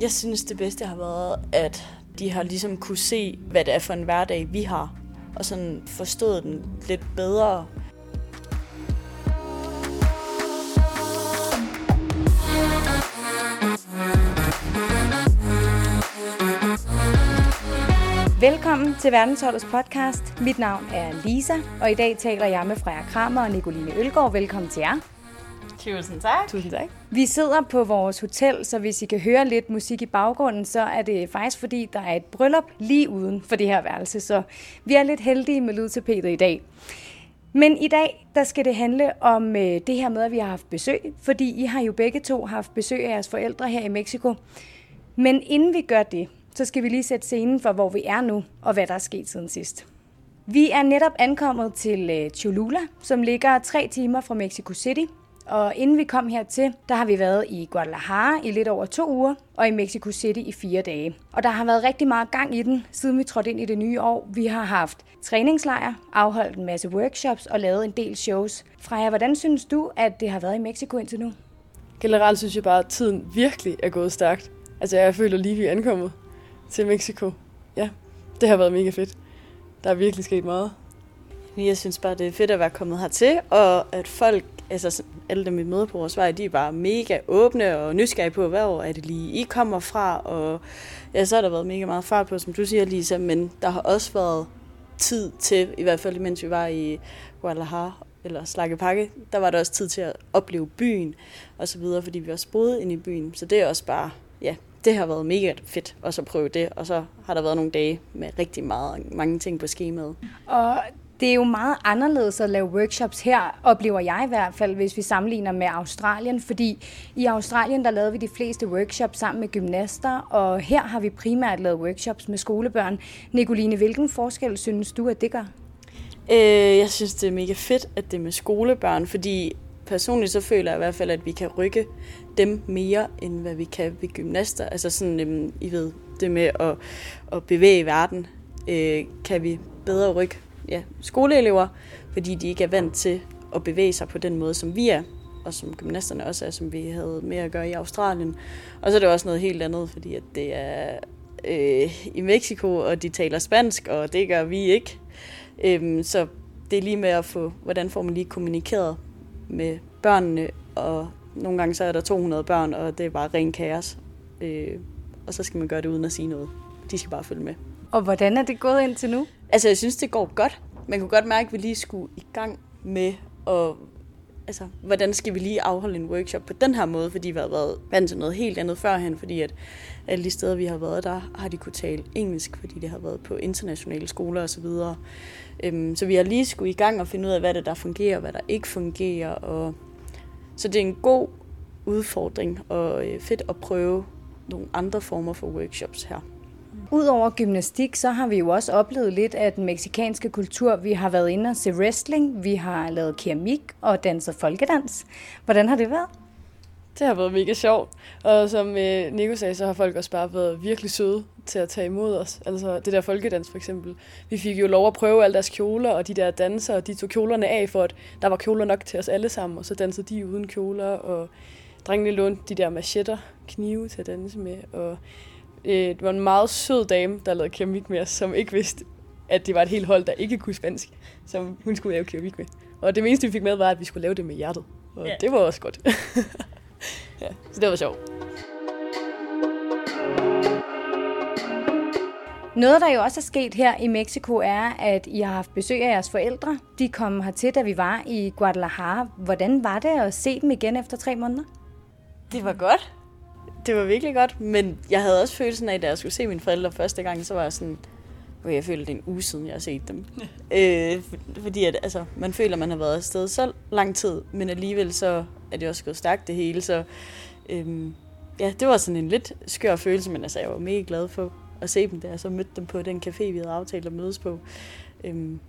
Jeg synes, det bedste har været, at de har ligesom kunne se, hvad det er for en hverdag, vi har, og sådan forstået den lidt bedre. Velkommen til Verdensholdets podcast. Mit navn er Lisa, og i dag taler jeg med Freja Kramer og Nicoline Ølgaard. Velkommen til jer. Tusind tak. Tusind tak. Vi sidder på vores hotel, så hvis I kan høre lidt musik i baggrunden, så er det faktisk fordi, der er et bryllup lige uden for det her værelse. Så vi er lidt heldige med lydtapetet i dag. Men i dag, der skal det handle om øh, det her med, at vi har haft besøg, fordi I har jo begge to haft besøg af jeres forældre her i Mexico. Men inden vi gør det, så skal vi lige sætte scenen for, hvor vi er nu, og hvad der er sket siden sidst. Vi er netop ankommet til øh, Cholula, som ligger tre timer fra Mexico City, og inden vi kom hertil, der har vi været i Guadalajara i lidt over to uger, og i Mexico City i fire dage. Og der har været rigtig meget gang i den, siden vi trådte ind i det nye år. Vi har haft træningslejr, afholdt en masse workshops og lavet en del shows. Freja, hvordan synes du, at det har været i Mexico indtil nu? Generelt synes jeg bare, at tiden virkelig er gået stærkt. Altså jeg føler lige, at vi er ankommet til Mexico. Ja, det har været mega fedt. Der er virkelig sket meget. Jeg synes bare, det er fedt at være kommet hertil, og at folk, altså alle dem vi møder på vores vej, de er bare mega åbne og nysgerrige på, hvor er det lige I kommer fra, og ja, så har der været mega meget fart på, som du siger, Lisa, men der har også været tid til, i hvert fald mens vi var i Guadalajara, eller Slakkepakke, der var der også tid til at opleve byen, og så videre, fordi vi også boede inde i byen, så det er også bare, ja, det har været mega fedt også at prøve det, og så har der været nogle dage med rigtig meget, mange ting på skemaet. Og det er jo meget anderledes at lave workshops her, oplever jeg i hvert fald, hvis vi sammenligner med Australien, fordi i Australien der lavede vi de fleste workshops sammen med gymnaster, og her har vi primært lavet workshops med skolebørn. Nicoline, hvilken forskel synes du, at det gør? Øh, jeg synes, det er mega fedt, at det er med skolebørn, fordi personligt så føler jeg i hvert fald, at vi kan rykke dem mere, end hvad vi kan ved gymnaster. Altså sådan, øhm, I ved, det med at, at bevæge verden, øh, kan vi bedre rykke ja, skoleelever, fordi de ikke er vant til at bevæge sig på den måde, som vi er, og som gymnasterne også er, som vi havde med at gøre i Australien. Og så er det også noget helt andet, fordi at det er øh, i Mexico, og de taler spansk, og det gør vi ikke. Øhm, så det er lige med at få, hvordan får man lige kommunikeret med børnene, og nogle gange så er der 200 børn, og det er bare ren kaos. Øh, og så skal man gøre det uden at sige noget. De skal bare følge med. Og hvordan er det gået indtil nu? Altså, jeg synes, det går godt. Man kunne godt mærke, at vi lige skulle i gang med at... Altså, hvordan skal vi lige afholde en workshop på den her måde, fordi vi har været vant til noget helt andet førhen, fordi at alle de steder, vi har været, der har de kunne tale engelsk, fordi det har været på internationale skoler osv. Så, øhm, så vi har lige skulle i gang og finde ud af, hvad det der fungerer, og hvad der ikke fungerer. Og... Så det er en god udfordring og øh, fedt at prøve nogle andre former for workshops her. Udover gymnastik, så har vi jo også oplevet lidt af den meksikanske kultur. Vi har været inde og se wrestling, vi har lavet keramik og danset folkedans. Hvordan har det været? Det har været mega sjovt. Og som øh, Nico sagde, så har folk også bare været virkelig søde til at tage imod os. Altså det der folkedans for eksempel. Vi fik jo lov at prøve alle deres kjoler, og de der danser, og de tog kjolerne af, for at der var kjoler nok til os alle sammen, og så dansede de uden kjoler, og drengene lånte de der machetter, knive til at danse med, og øh, det var en meget sød dame, der lavede keramik med os, som ikke vidste, at det var et helt hold, der ikke kunne spansk, som hun skulle lave keramik med. Og det eneste, vi fik med, var, at vi skulle lave det med hjertet. Og yeah. det var også godt. ja, så det var sjovt. Noget, der jo også er sket her i Mexico, er, at I har haft besøg af jeres forældre. De kom hertil, da vi var i Guadalajara. Hvordan var det at se dem igen efter tre måneder? Det var godt. Det var virkelig godt, men jeg havde også følelsen af, da jeg skulle se mine forældre første gang, så var jeg sådan, okay, jeg føler, det er en uge siden, jeg har set dem. øh, fordi at, altså, man føler, man har været afsted så lang tid, men alligevel så er det også gået stærkt det hele, så øhm, ja, det var sådan en lidt skør følelse, men altså, jeg var mega glad for at se dem, da jeg så mødte dem på den café, vi havde aftalt at mødes på. Øhm,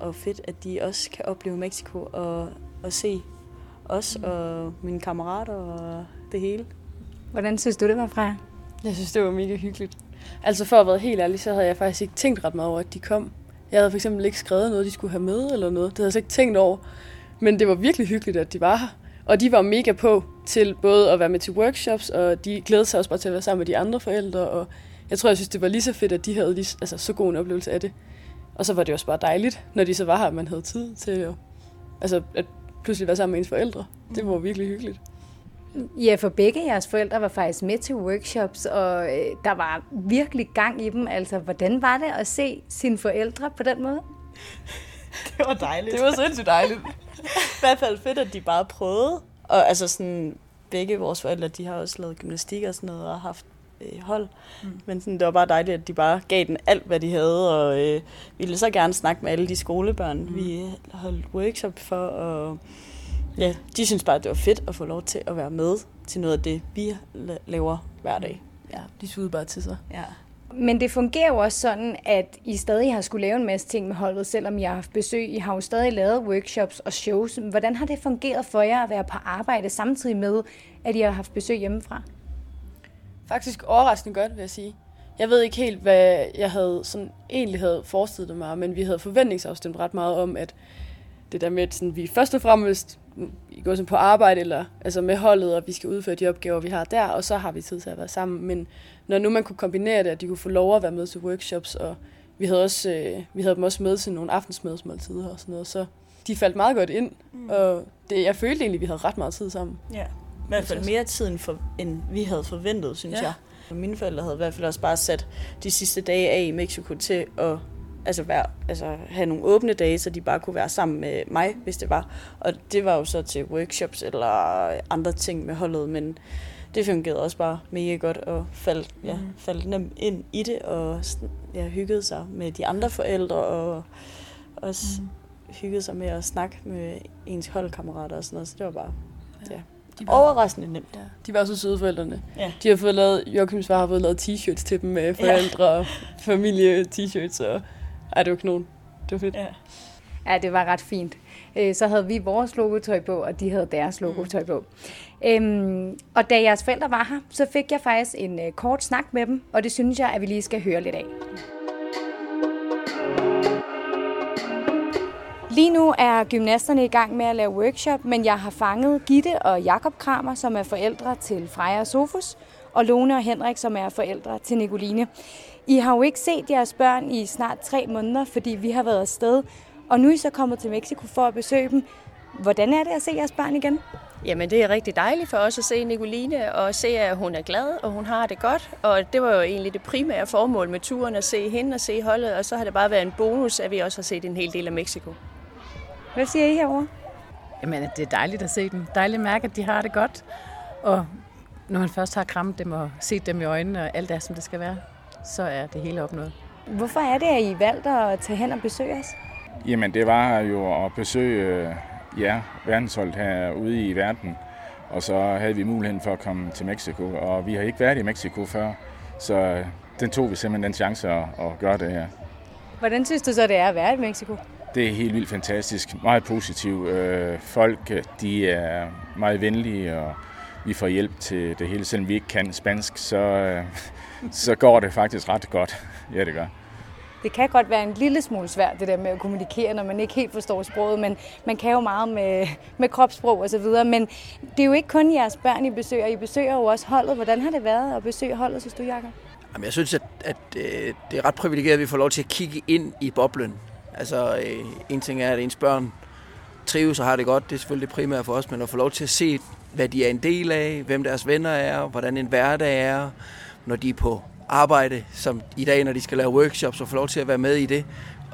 og fedt, at de også kan opleve Mexico og, og se os og mine kammerater og det hele. Hvordan synes du, det var, Freja? Jeg synes, det var mega hyggeligt. Altså for at være helt ærlig, så havde jeg faktisk ikke tænkt ret meget over, at de kom. Jeg havde for eksempel ikke skrevet noget, de skulle have med eller noget. Det havde jeg altså ikke tænkt over. Men det var virkelig hyggeligt, at de var her. Og de var mega på til både at være med til workshops, og de glædede sig også bare til at være sammen med de andre forældre. Og jeg tror, jeg synes, det var lige så fedt, at de havde lige, altså, så god en oplevelse af det. Og så var det også bare dejligt, når de så var her, at man havde tid til at, altså, at pludselig være sammen med ens forældre. Det var virkelig hyggeligt. Ja, for begge jeres forældre var faktisk med til workshops, og øh, der var virkelig gang i dem. Altså, hvordan var det at se sine forældre på den måde? Det var dejligt. Det var sindssygt dejligt. I hvert fald fedt, at de bare prøvede. Og altså sådan, begge vores forældre, de har også lavet gymnastik og sådan noget, og haft øh, hold. Mm. Men sådan, det var bare dejligt, at de bare gav den alt, hvad de havde, og øh, ville så gerne snakke med alle de skolebørn, mm. vi holdt workshop for, og ja, de synes bare, at det var fedt at få lov til at være med til noget af det, vi laver hver dag. Ja, de sugede bare til sig. Ja. Men det fungerer jo også sådan, at I stadig har skulle lave en masse ting med holdet, selvom I har haft besøg. I har jo stadig lavet workshops og shows. Hvordan har det fungeret for jer at være på arbejde samtidig med, at I har haft besøg hjemmefra? Faktisk overraskende godt, vil jeg sige. Jeg ved ikke helt, hvad jeg havde sådan egentlig havde forestillet mig, men vi havde forventningsafstemt ret meget om, at det der med, at sådan, vi først og fremmest går sådan på arbejde eller altså med holdet, og vi skal udføre de opgaver, vi har der, og så har vi tid til at være sammen. Men når nu man kunne kombinere det, at de kunne få lov at være med til workshops, og vi havde, også, øh, vi havde dem også med til nogle aftensmadsmåltider og sådan noget, så de faldt meget godt ind, mm. og det, jeg følte egentlig, at vi havde ret meget tid sammen. Ja, i hvert fald mere tid, end, for, end vi havde forventet, synes ja. jeg. Mine forældre havde i hvert fald også bare sat de sidste dage af i Mexico til at altså, være, altså, have nogle åbne dage, så de bare kunne være sammen med mig, hvis det var. Og det var jo så til workshops eller andre ting med holdet, men det fungerede også bare mega godt og faldt, ja, mm. faldt nemt ind i det og ja, hyggede sig med de andre forældre og også mm. hyggede sig med at snakke med ens holdkammerater og sådan noget. Så det var bare ja. De var, overraskende nemt. Ja. De var også søde forældrene. Ja. De har fået lavet, Joachims far har fået lavet t-shirts til dem med forældre ja. og familie t-shirts og ej, det var knon. Det var fedt. Ja. Ja, det var ret fint. Øh, så havde vi vores logotøj på, og de havde deres mm. logotøj på. Øhm, og da jeres forældre var her, så fik jeg faktisk en øh, kort snak med dem, og det synes jeg, at vi lige skal høre lidt af. Lige nu er gymnasterne i gang med at lave workshop, men jeg har fanget Gitte og Jakob Kramer, som er forældre til Freja og Sofus, og Lone og Henrik, som er forældre til Nicoline. I har jo ikke set jeres børn i snart tre måneder, fordi vi har været afsted, og nu er I så kommet til Mexico for at besøge dem. Hvordan er det at se jeres børn igen? Jamen, det er rigtig dejligt for os at se Nicoline og se, at hun er glad, og hun har det godt. Og det var jo egentlig det primære formål med turen, at se hende og se holdet, og så har det bare været en bonus, at vi også har set en hel del af Mexico. Hvad siger I herovre? Jamen, det er dejligt at se dem. Dejligt at mærke, at de har det godt. Og når man først har krammet dem og set dem i øjnene, og alt er, som det skal være, så er det hele opnået. Hvorfor er det, at I valgte at tage hen og besøge os? Jamen, det var jo at besøge ja, verdensholdet herude i verden. Og så havde vi muligheden for at komme til Mexico, og vi har ikke været i Mexico før, så den tog vi simpelthen den chance at, at gøre det her. Hvordan synes du så, det er at være i Mexico? Det er helt vildt fantastisk. Meget positivt. Øh, folk de er meget venlige, og vi får hjælp til det hele. Selvom vi ikke kan spansk, så, øh, så går det faktisk ret godt. Ja, det gør. Det kan godt være en lille smule svært, det der med at kommunikere, når man ikke helt forstår sproget, men man kan jo meget med, med kropssprog og så videre. Men det er jo ikke kun jeres børn, I besøger. I besøger jo også holdet. Hvordan har det været at besøge holdet, synes du, Jacob? Jamen, jeg synes, at, at øh, det er ret privilegeret, at vi får lov til at kigge ind i boblen. Altså, øh, en ting er, at ens børn trives og har det godt. Det er selvfølgelig det primære for os, men at få lov til at se, hvad de er en del af, hvem deres venner er, hvordan en hverdag er, når de er på arbejde, som i dag, når de skal lave workshops, og få lov til at være med i det,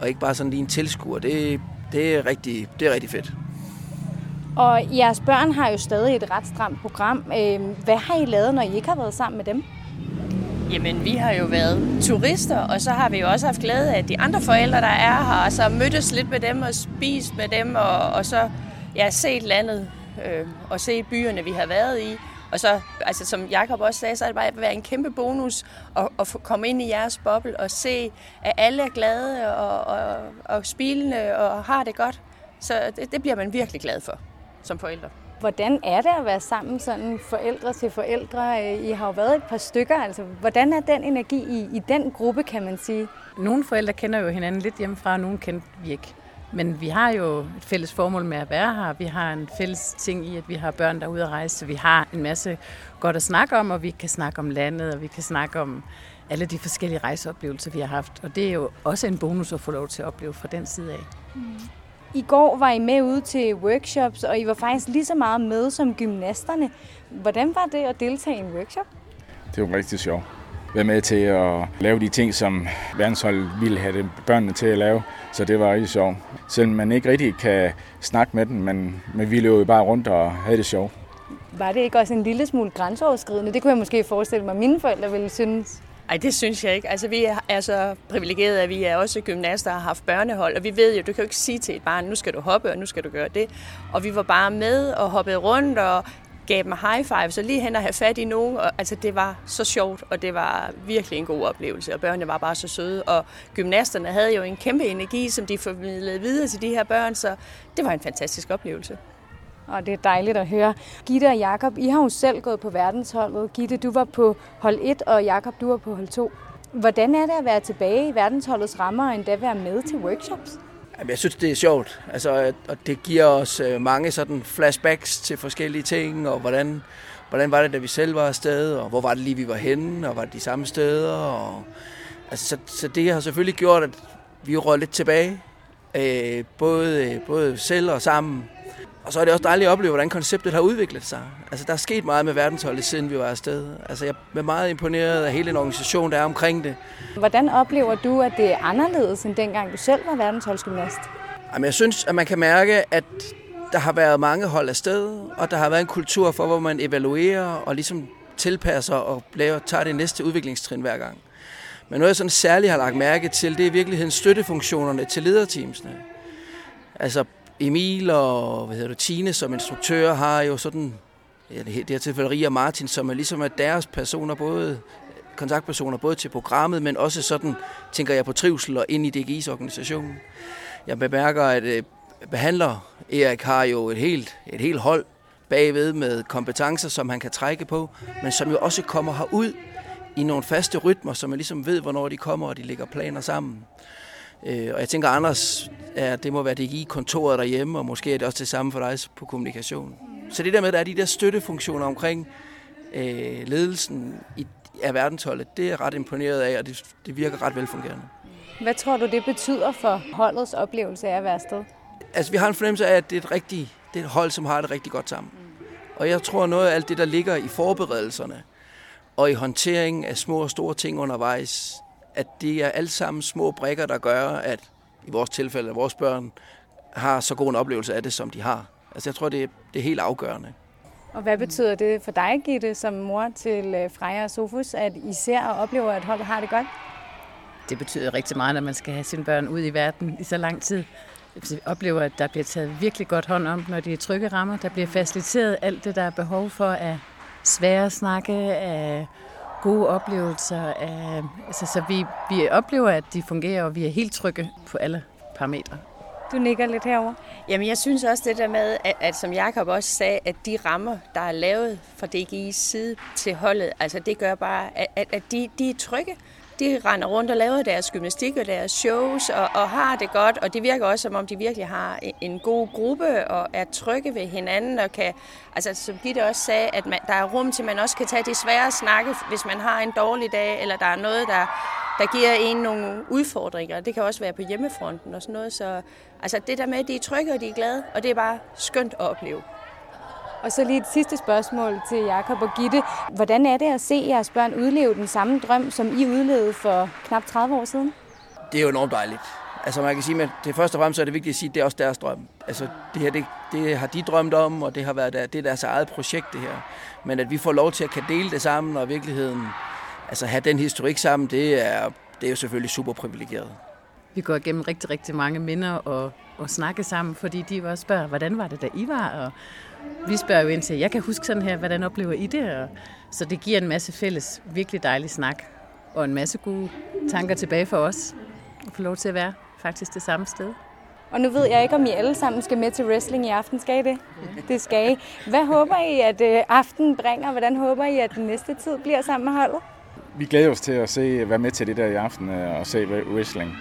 og ikke bare sådan lige en tilskuer. Det, det, er, rigtig, det er rigtig fedt. Og jeres børn har jo stadig et ret stramt program. Øhm, hvad har I lavet, når I ikke har været sammen med dem? Jamen, vi har jo været turister, og så har vi jo også haft glæde af de andre forældre, der er her, og så mødtes lidt med dem og spist med dem, og, og så ja, set landet øh, og set byerne, vi har været i. Og så, altså som Jakob også sagde, så er det bare at være en kæmpe bonus at, at få komme ind i jeres boble og se, at alle er glade og, og, og spilende og har det godt. Så det, det bliver man virkelig glad for som forældre. Hvordan er det at være sammen sådan forældre til forældre? I har jo været et par stykker, altså hvordan er den energi i, i den gruppe, kan man sige? Nogle forældre kender jo hinanden lidt hjemmefra, og nogle kender vi ikke. Men vi har jo et fælles formål med at være her. Vi har en fælles ting i, at vi har børn, der er ude at rejse. Så vi har en masse godt at snakke om, og vi kan snakke om landet, og vi kan snakke om alle de forskellige rejseoplevelser, vi har haft. Og det er jo også en bonus at få lov til at opleve fra den side af. Mm. I går var I med ude til workshops, og I var faktisk lige så meget med som gymnasterne. Hvordan var det at deltage i en workshop? Det var rigtig sjovt. Være med til at lave de ting, som verdensholdet ville have børnene til at lave. Så det var rigtig sjovt. Selvom man ikke rigtig kan snakke med dem, men, men vi løb jo bare rundt og havde det sjovt. Var det ikke også en lille smule grænseoverskridende? Det kunne jeg måske forestille mig, at mine forældre ville synes. Nej, det synes jeg ikke. Altså, vi er så privilegerede, at vi er også gymnaster og har haft børnehold, og vi ved jo, du kan jo ikke sige til et barn, nu skal du hoppe, og nu skal du gøre det. Og vi var bare med og hoppede rundt, og gav dem high five, så lige hen og have fat i nogen. Og, altså, det var så sjovt, og det var virkelig en god oplevelse, og børnene var bare så søde. Og gymnasterne havde jo en kæmpe energi, som de formidlede videre til de her børn, så det var en fantastisk oplevelse. Og det er dejligt at høre. Gitte og Jakob, I har jo selv gået på verdensholdet. Gitte, du var på hold 1, og Jakob, du var på hold 2. Hvordan er det at være tilbage i verdensholdets rammer og endda være med til workshops? Jamen, jeg synes, det er sjovt, altså, og det giver os øh, mange sådan flashbacks til forskellige ting, og hvordan, hvordan var det, da vi selv var afsted, og hvor var det lige, vi var henne, og var det de samme steder. Og, altså, så, så det har selvfølgelig gjort, at vi rører lidt tilbage, øh, både, øh, både selv og sammen. Og så er det også dejligt at opleve, hvordan konceptet har udviklet sig. Altså, der er sket meget med verdensholdet, siden vi var afsted. Altså, jeg er meget imponeret af hele den organisation, der er omkring det. Hvordan oplever du, at det er anderledes, end dengang du selv var verdensholdsgymnast? Jamen, jeg synes, at man kan mærke, at der har været mange hold afsted, og der har været en kultur for, hvor man evaluerer og ligesom tilpasser og laver, tager det næste udviklingstrin hver gang. Men noget, jeg sådan særligt har lagt mærke til, det er i virkeligheden støttefunktionerne til lederteamsene. Altså Emil og hvad hedder det, Tine som instruktør har jo sådan, ja, det her tilfælde Ria Martin, som er ligesom er deres personer, både kontaktpersoner, både til programmet, men også sådan, tænker jeg på trivsel og ind i DGI's organisation. Jeg bemærker, at øh, behandler Erik har jo et helt, et helt hold bagved med kompetencer, som han kan trække på, men som jo også kommer herud i nogle faste rytmer, så man ligesom ved, hvornår de kommer, og de lægger planer sammen. Øh, og jeg tænker, Anders, ja, det må være det i kontoret derhjemme, og måske er det også det samme for dig på kommunikation. Så det der med, at der er de der støttefunktioner omkring øh, ledelsen i, af verdensholdet, det er ret imponeret af, og det, det virker ret velfungerende. Hvad tror du, det betyder for holdets oplevelse af at være afsted? Altså, vi har en fornemmelse af, at det er et, rigtig, det er et hold, som har det rigtig godt sammen. Og jeg tror, noget af alt det, der ligger i forberedelserne, og i håndteringen af små og store ting undervejs, at det er alle sammen små brikker, der gør, at i vores tilfælde, at vores børn har så god en oplevelse af det, som de har. Altså jeg tror, det er, det er helt afgørende. Og hvad betyder det for dig, Gitte, som mor til øh, Freja og Sofus, at I ser og oplever, at holdet har det godt? Det betyder rigtig meget, når man skal have sine børn ud i verden i så lang tid. Jeg oplever, at der bliver taget virkelig godt hånd om, når de er trygge rammer. Der bliver faciliteret alt det, der er behov for af svære snakke, af gode oplevelser. Af, altså, så vi, vi oplever, at de fungerer, og vi er helt trygge på alle parametre. Du nikker lidt herover. Jamen, jeg synes også det der med, at, at som Jakob også sagde, at de rammer, der er lavet fra DGI's side til holdet, altså det gør bare, at, at, at de, de er trygge de render rundt og laver deres gymnastik og deres shows og, og har det godt, og det virker også som om, de virkelig har en god gruppe og er trygge ved hinanden og kan, altså som Gitte også sagde, at man, der er rum til, at man også kan tage de svære snakke, hvis man har en dårlig dag, eller der er noget, der, der giver en nogle udfordringer. Det kan også være på hjemmefronten og sådan noget, så altså det der med, at de er trygge og de er glade, og det er bare skønt at opleve. Og så lige et sidste spørgsmål til Jakob og Gitte. Hvordan er det at se jeres børn udleve den samme drøm, som I udlevede for knap 30 år siden? Det er jo enormt dejligt. Altså man kan sige, at det første og fremmest er det vigtigt at sige, at det er også deres drøm. Altså det her, det, det har de drømt om, og det har været der, det er deres eget projekt det her. Men at vi får lov til at kan dele det sammen, og i virkeligheden altså have den historik sammen, det er, det er jo selvfølgelig super privilegeret. Vi går igennem rigtig, rigtig mange minder og, og snakke sammen, fordi de også spørger, hvordan var det, da I var, og vi spørger jo ind til, jeg kan huske sådan her, hvordan oplever I det? Og, så det giver en masse fælles, virkelig dejlig snak, og en masse gode tanker tilbage for os, at få lov til at være faktisk det samme sted. Og nu ved jeg ikke, om I alle sammen skal med til wrestling i aften. Skal I det? Det skal I. Hvad håber I, at øh, aften bringer? Hvordan håber I, at den næste tid bliver sammen med holdet? Vi glæder os til at se, være med til det der i aften øh, og se wrestling.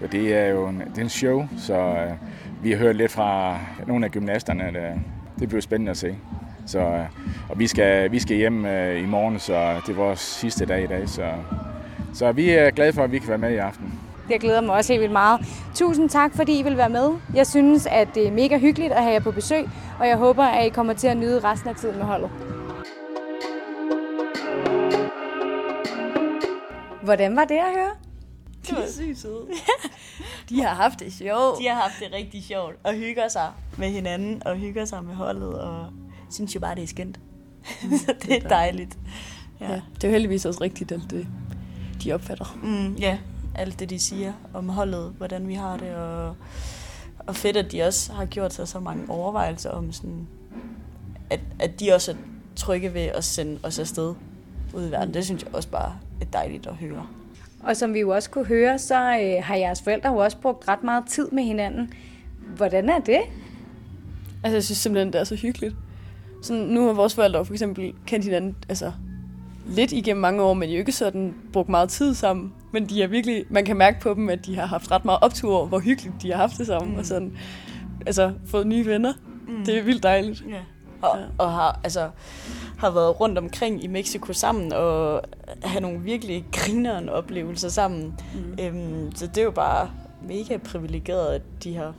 For det er jo en, det er en show, så øh, vi har hørt lidt fra nogle af gymnasterne, at øh, det bliver spændende at se. Så, øh, og vi skal, vi skal hjem øh, i morgen, så det er vores sidste dag i dag. Så, så vi er glade for, at vi kan være med i aften. Det glæder mig også helt vildt meget. Tusind tak, fordi I vil være med. Jeg synes, at det er mega hyggeligt at have jer på besøg, og jeg håber, at I kommer til at nyde resten af tiden med holdet. Hvordan var det at høre? Det var sygt søde. De har haft det sjovt. De har haft det rigtig sjovt og hygger sig med hinanden og hygger sig med holdet og synes jo bare, det er skønt. Så det er dejligt. Ja. ja. Det er jo heldigvis også rigtigt, alt det, de opfatter. Mm, ja, alt det, de siger om holdet, hvordan vi har det, og, og fedt, at de også har gjort sig så mange overvejelser om sådan, at, at de også er trygge ved at sende os afsted ud i verden. Det synes jeg også bare er dejligt at høre. Og som vi jo også kunne høre, så øh, har jeres forældre jo også brugt ret meget tid med hinanden. Hvordan er det? Altså, jeg synes simpelthen, det er så hyggeligt. Sådan, nu har vores forældre for eksempel kendt hinanden altså, lidt igennem mange år, men de jo ikke sådan brugt meget tid sammen. Men de er virkelig, man kan mærke på dem, at de har haft ret meget optur over, hvor hyggeligt de har haft det sammen. Mm. Og sådan, altså, fået nye venner. Mm. Det er vildt dejligt. Ja. Og, og har, altså, har været rundt omkring i Mexico sammen og have nogle virkelig grinerende oplevelser sammen. Mm. Øhm, så det er jo bare mega privilegeret, at de har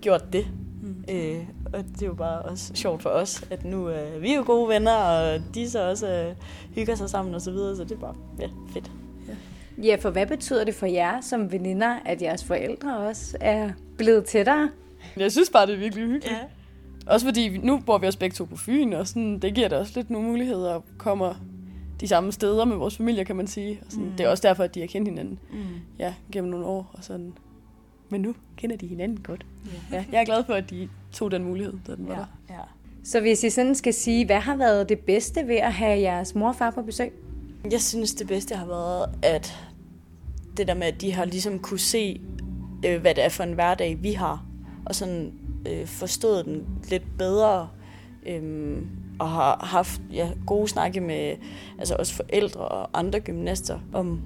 gjort det. Mm. Øh, og det er jo bare også sjovt for os, at nu øh, vi er jo gode venner, og de så også øh, hygger sig sammen og så videre, så det er bare ja, fedt. Ja. ja, for hvad betyder det for jer som veninder, at jeres forældre også er blevet tættere? Jeg synes bare, det er virkelig hyggeligt. Ja. Også fordi nu bor vi også begge to på Fyn, og sådan, det giver da også lidt nogle muligheder at komme de samme steder med vores familie, kan man sige. Og sådan, mm. Det er også derfor, at de har kendt hinanden mm. ja, gennem nogle år. Og sådan. Men nu kender de hinanden godt. Yeah. Ja, jeg er glad for, at de tog den mulighed, da den var ja. der. Ja. Så hvis I sådan skal sige, hvad har været det bedste ved at have jeres mor og far på besøg? Jeg synes, det bedste har været, at det der med, at de har ligesom kunne se, øh, hvad det er for en hverdag, vi har. Og sådan øh, forstået den lidt bedre, øh, og har haft ja, gode snakke med altså også forældre og andre gymnaster om,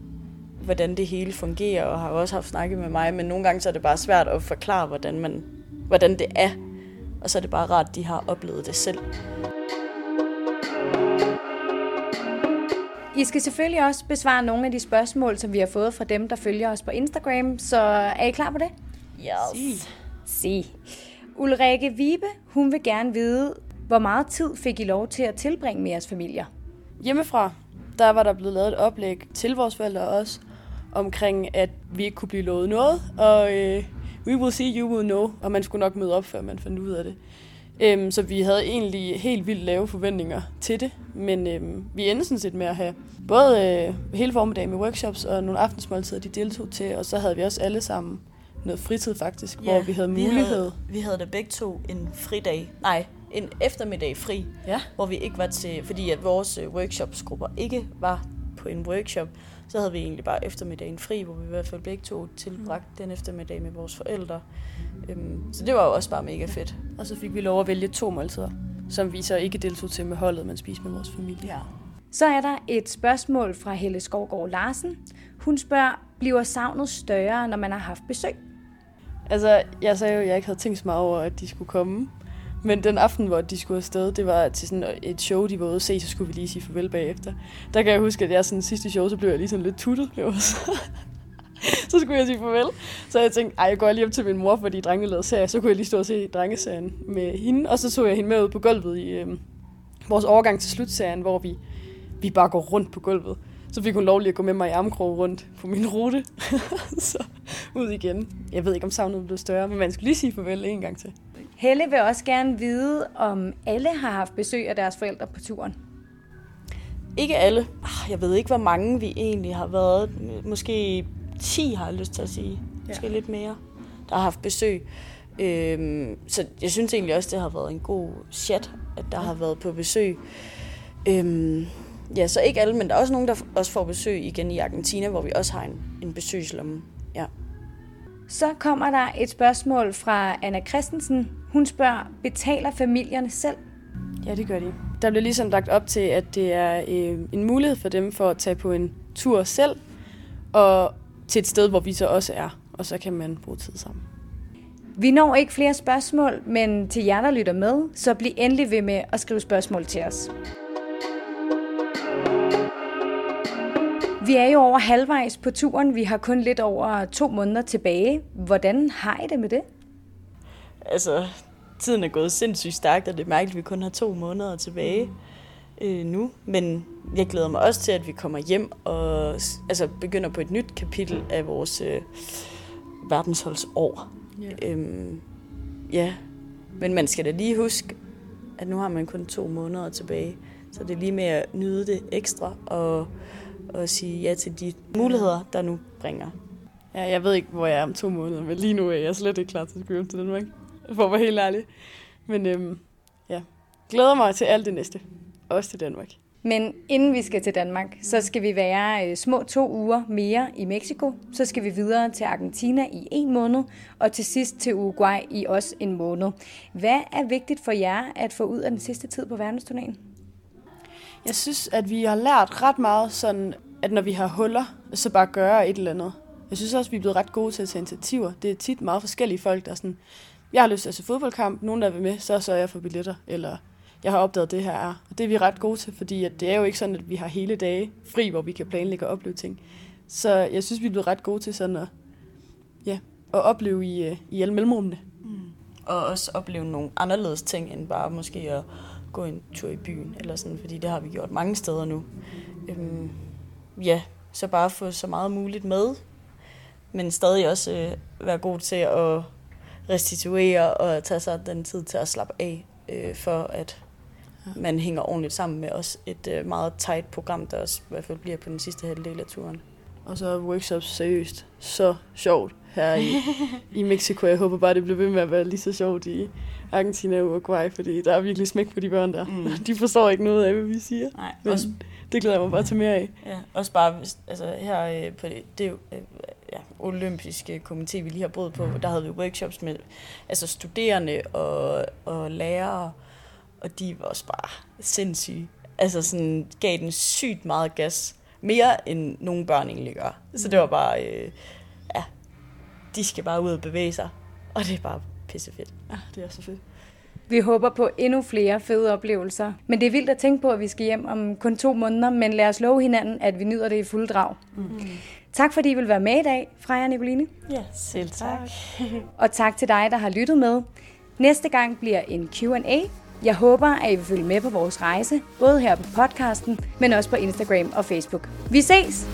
hvordan det hele fungerer, og har også haft snakket med mig, men nogle gange så er det bare svært at forklare, hvordan, man, hvordan det er, og så er det bare rart, at de har oplevet det selv. I skal selvfølgelig også besvare nogle af de spørgsmål, som vi har fået fra dem, der følger os på Instagram, så er I klar på det? Yes. Si. Ulrike Vibe, hun vil gerne vide, hvor meget tid fik I lov til at tilbringe med jeres familier? Hjemmefra, der var der blevet lavet et oplæg til vores forældre også, omkring at vi ikke kunne blive lovet noget, og øh, we will see, you will know, og man skulle nok møde op, før man fandt ud af det. Øhm, så vi havde egentlig helt vildt lave forventninger til det, men øhm, vi endte sådan set med at have både øh, hele formiddagen med workshops og nogle aftensmåltider, de deltog til, og så havde vi også alle sammen noget fritid faktisk, ja, hvor vi havde mulighed. Vi havde, vi havde da begge to en fridag, nej, en eftermiddag fri, ja. hvor vi ikke var til, fordi at vores øh, workshopsgrupper ikke var på en workshop, så havde vi egentlig bare eftermiddagen fri, hvor vi i hvert fald begge to tilbragt mm. den eftermiddag med vores forældre. Øhm, så det var jo også bare mega fedt. Og så fik vi lov at vælge to måltider, som vi så ikke deltog til med holdet, men spiste med vores familie. Ja. Så er der et spørgsmål fra Helle Skovgaard Larsen. Hun spørger, bliver savnet større, når man har haft besøg? Altså, jeg sagde jo, at jeg ikke havde tænkt så meget over, at de skulle komme. Men den aften, hvor de skulle afsted, det var til sådan et show, de var ude at se, så skulle vi lige sige farvel bagefter. Der kan jeg huske, at jeg sådan sidste show, så blev jeg lige sådan lidt tuttet. så skulle jeg sige farvel. Så jeg tænkte, ej, jeg går lige hjem til min mor, fordi drengene lavede serie. Så kunne jeg lige stå og se drengeserien med hende. Og så tog jeg hende med ud på gulvet i øh, vores overgang til slutserien, hvor vi, vi bare går rundt på gulvet. Så fik hun lov lige at gå med mig i armkrog rundt på min rute. så ud igen. Jeg ved ikke, om savnet blev større, men man skulle lige sige farvel en gang til. Helle vil også gerne vide, om alle har haft besøg af deres forældre på turen. Ikke alle. Ah, jeg ved ikke, hvor mange vi egentlig har været. Måske 10 har jeg lyst til at sige. Måske ja. lidt mere, der har haft besøg. Øhm, så jeg synes egentlig også, det har været en god chat, at der ja. har været på besøg. Øhm, ja, så ikke alle, men der er også nogen, der også får besøg igen i Argentina, hvor vi også har en, en besøgslomme. Ja. Så kommer der et spørgsmål fra Anna Christensen. Hun spørger, betaler familierne selv? Ja, det gør de. Der bliver ligesom lagt op til, at det er øh, en mulighed for dem for at tage på en tur selv, og til et sted, hvor vi så også er. og så kan man bruge tid sammen. Vi når ikke flere spørgsmål, men til jer, der lytter med, så bliv endelig ved med at skrive spørgsmål til os. Vi er jo over halvvejs på turen. Vi har kun lidt over to måneder tilbage. Hvordan har I det med det? Altså, tiden er gået sindssygt stærkt, og det er mærkeligt, at vi kun har to måneder tilbage øh, nu. Men jeg glæder mig også til, at vi kommer hjem og altså, begynder på et nyt kapitel af vores øh, verdensholdsår. Yeah. Øhm, ja, men man skal da lige huske, at nu har man kun to måneder tilbage. Så det er lige med at nyde det ekstra og, og sige ja til de muligheder, der nu bringer. Ja, jeg ved ikke, hvor jeg er om to måneder, men lige nu er jeg slet ikke klar til at skrive til Danmark. For at være helt ærlig. Men øhm, ja, glæder mig til alt det næste. Også til Danmark. Men inden vi skal til Danmark, så skal vi være øh, små to uger mere i Mexico. Så skal vi videre til Argentina i en måned, og til sidst til Uruguay i også en måned. Hvad er vigtigt for jer at få ud af den sidste tid på verdensturnéen? Jeg synes, at vi har lært ret meget sådan, at når vi har huller, så bare gøre et eller andet. Jeg synes også, at vi er blevet ret gode til at tage initiativer. Det er tit meget forskellige folk, der er sådan, jeg har lyst til at se fodboldkamp, nogen der vil med, så sørger jeg for billetter, eller jeg har opdaget, det her er. Og det er vi ret gode til, fordi at det er jo ikke sådan, at vi har hele dage fri, hvor vi kan planlægge og opleve ting. Så jeg synes, vi er blevet ret gode til sådan at, ja, at opleve i, øh, i alle mellemrummene. Mm. Og også opleve nogle anderledes ting, end bare måske at gå en tur i byen, eller sådan, fordi det har vi gjort mange steder nu. Øhm, ja, så bare få så meget muligt med, men stadig også øh, være god til at restituere og tage sig den tid til at slappe af, øh, for at man hænger ordentligt sammen med os. Et øh, meget tight program, der også i hvert fald bliver på den sidste halvdel af turen. Og så er workshops seriøst så sjovt her i, i Mexico. Jeg håber bare, det bliver ved med at være lige så sjovt i Argentina og Uruguay, fordi der er virkelig smæk på de børn der. Mm. De forstår ikke noget af, hvad vi siger. Nej, Men også, det glæder jeg mig bare til mere af. Ja, også bare, altså her øh, på det, det jo, øh, ja, olympiske komité, vi lige har boet på, der havde vi workshops med altså studerende og, og lærere, og de var også bare sindssyge. Altså sådan gav den sygt meget gas. Mere end nogle børn egentlig gør. Så det var bare, øh, ja, de skal bare ud og bevæge sig. Og det er bare pissefedt. Ja, det er så fedt. Vi håber på endnu flere fede oplevelser. Men det er vildt at tænke på, at vi skal hjem om kun to måneder, men lad os love hinanden, at vi nyder det i fuld drag. Mm. Tak fordi I vil være med i dag, Freja og Nicoline. Ja, selv tak. og tak til dig, der har lyttet med. Næste gang bliver en Q&A. Jeg håber, at I vil følge med på vores rejse, både her på podcasten, men også på Instagram og Facebook. Vi ses!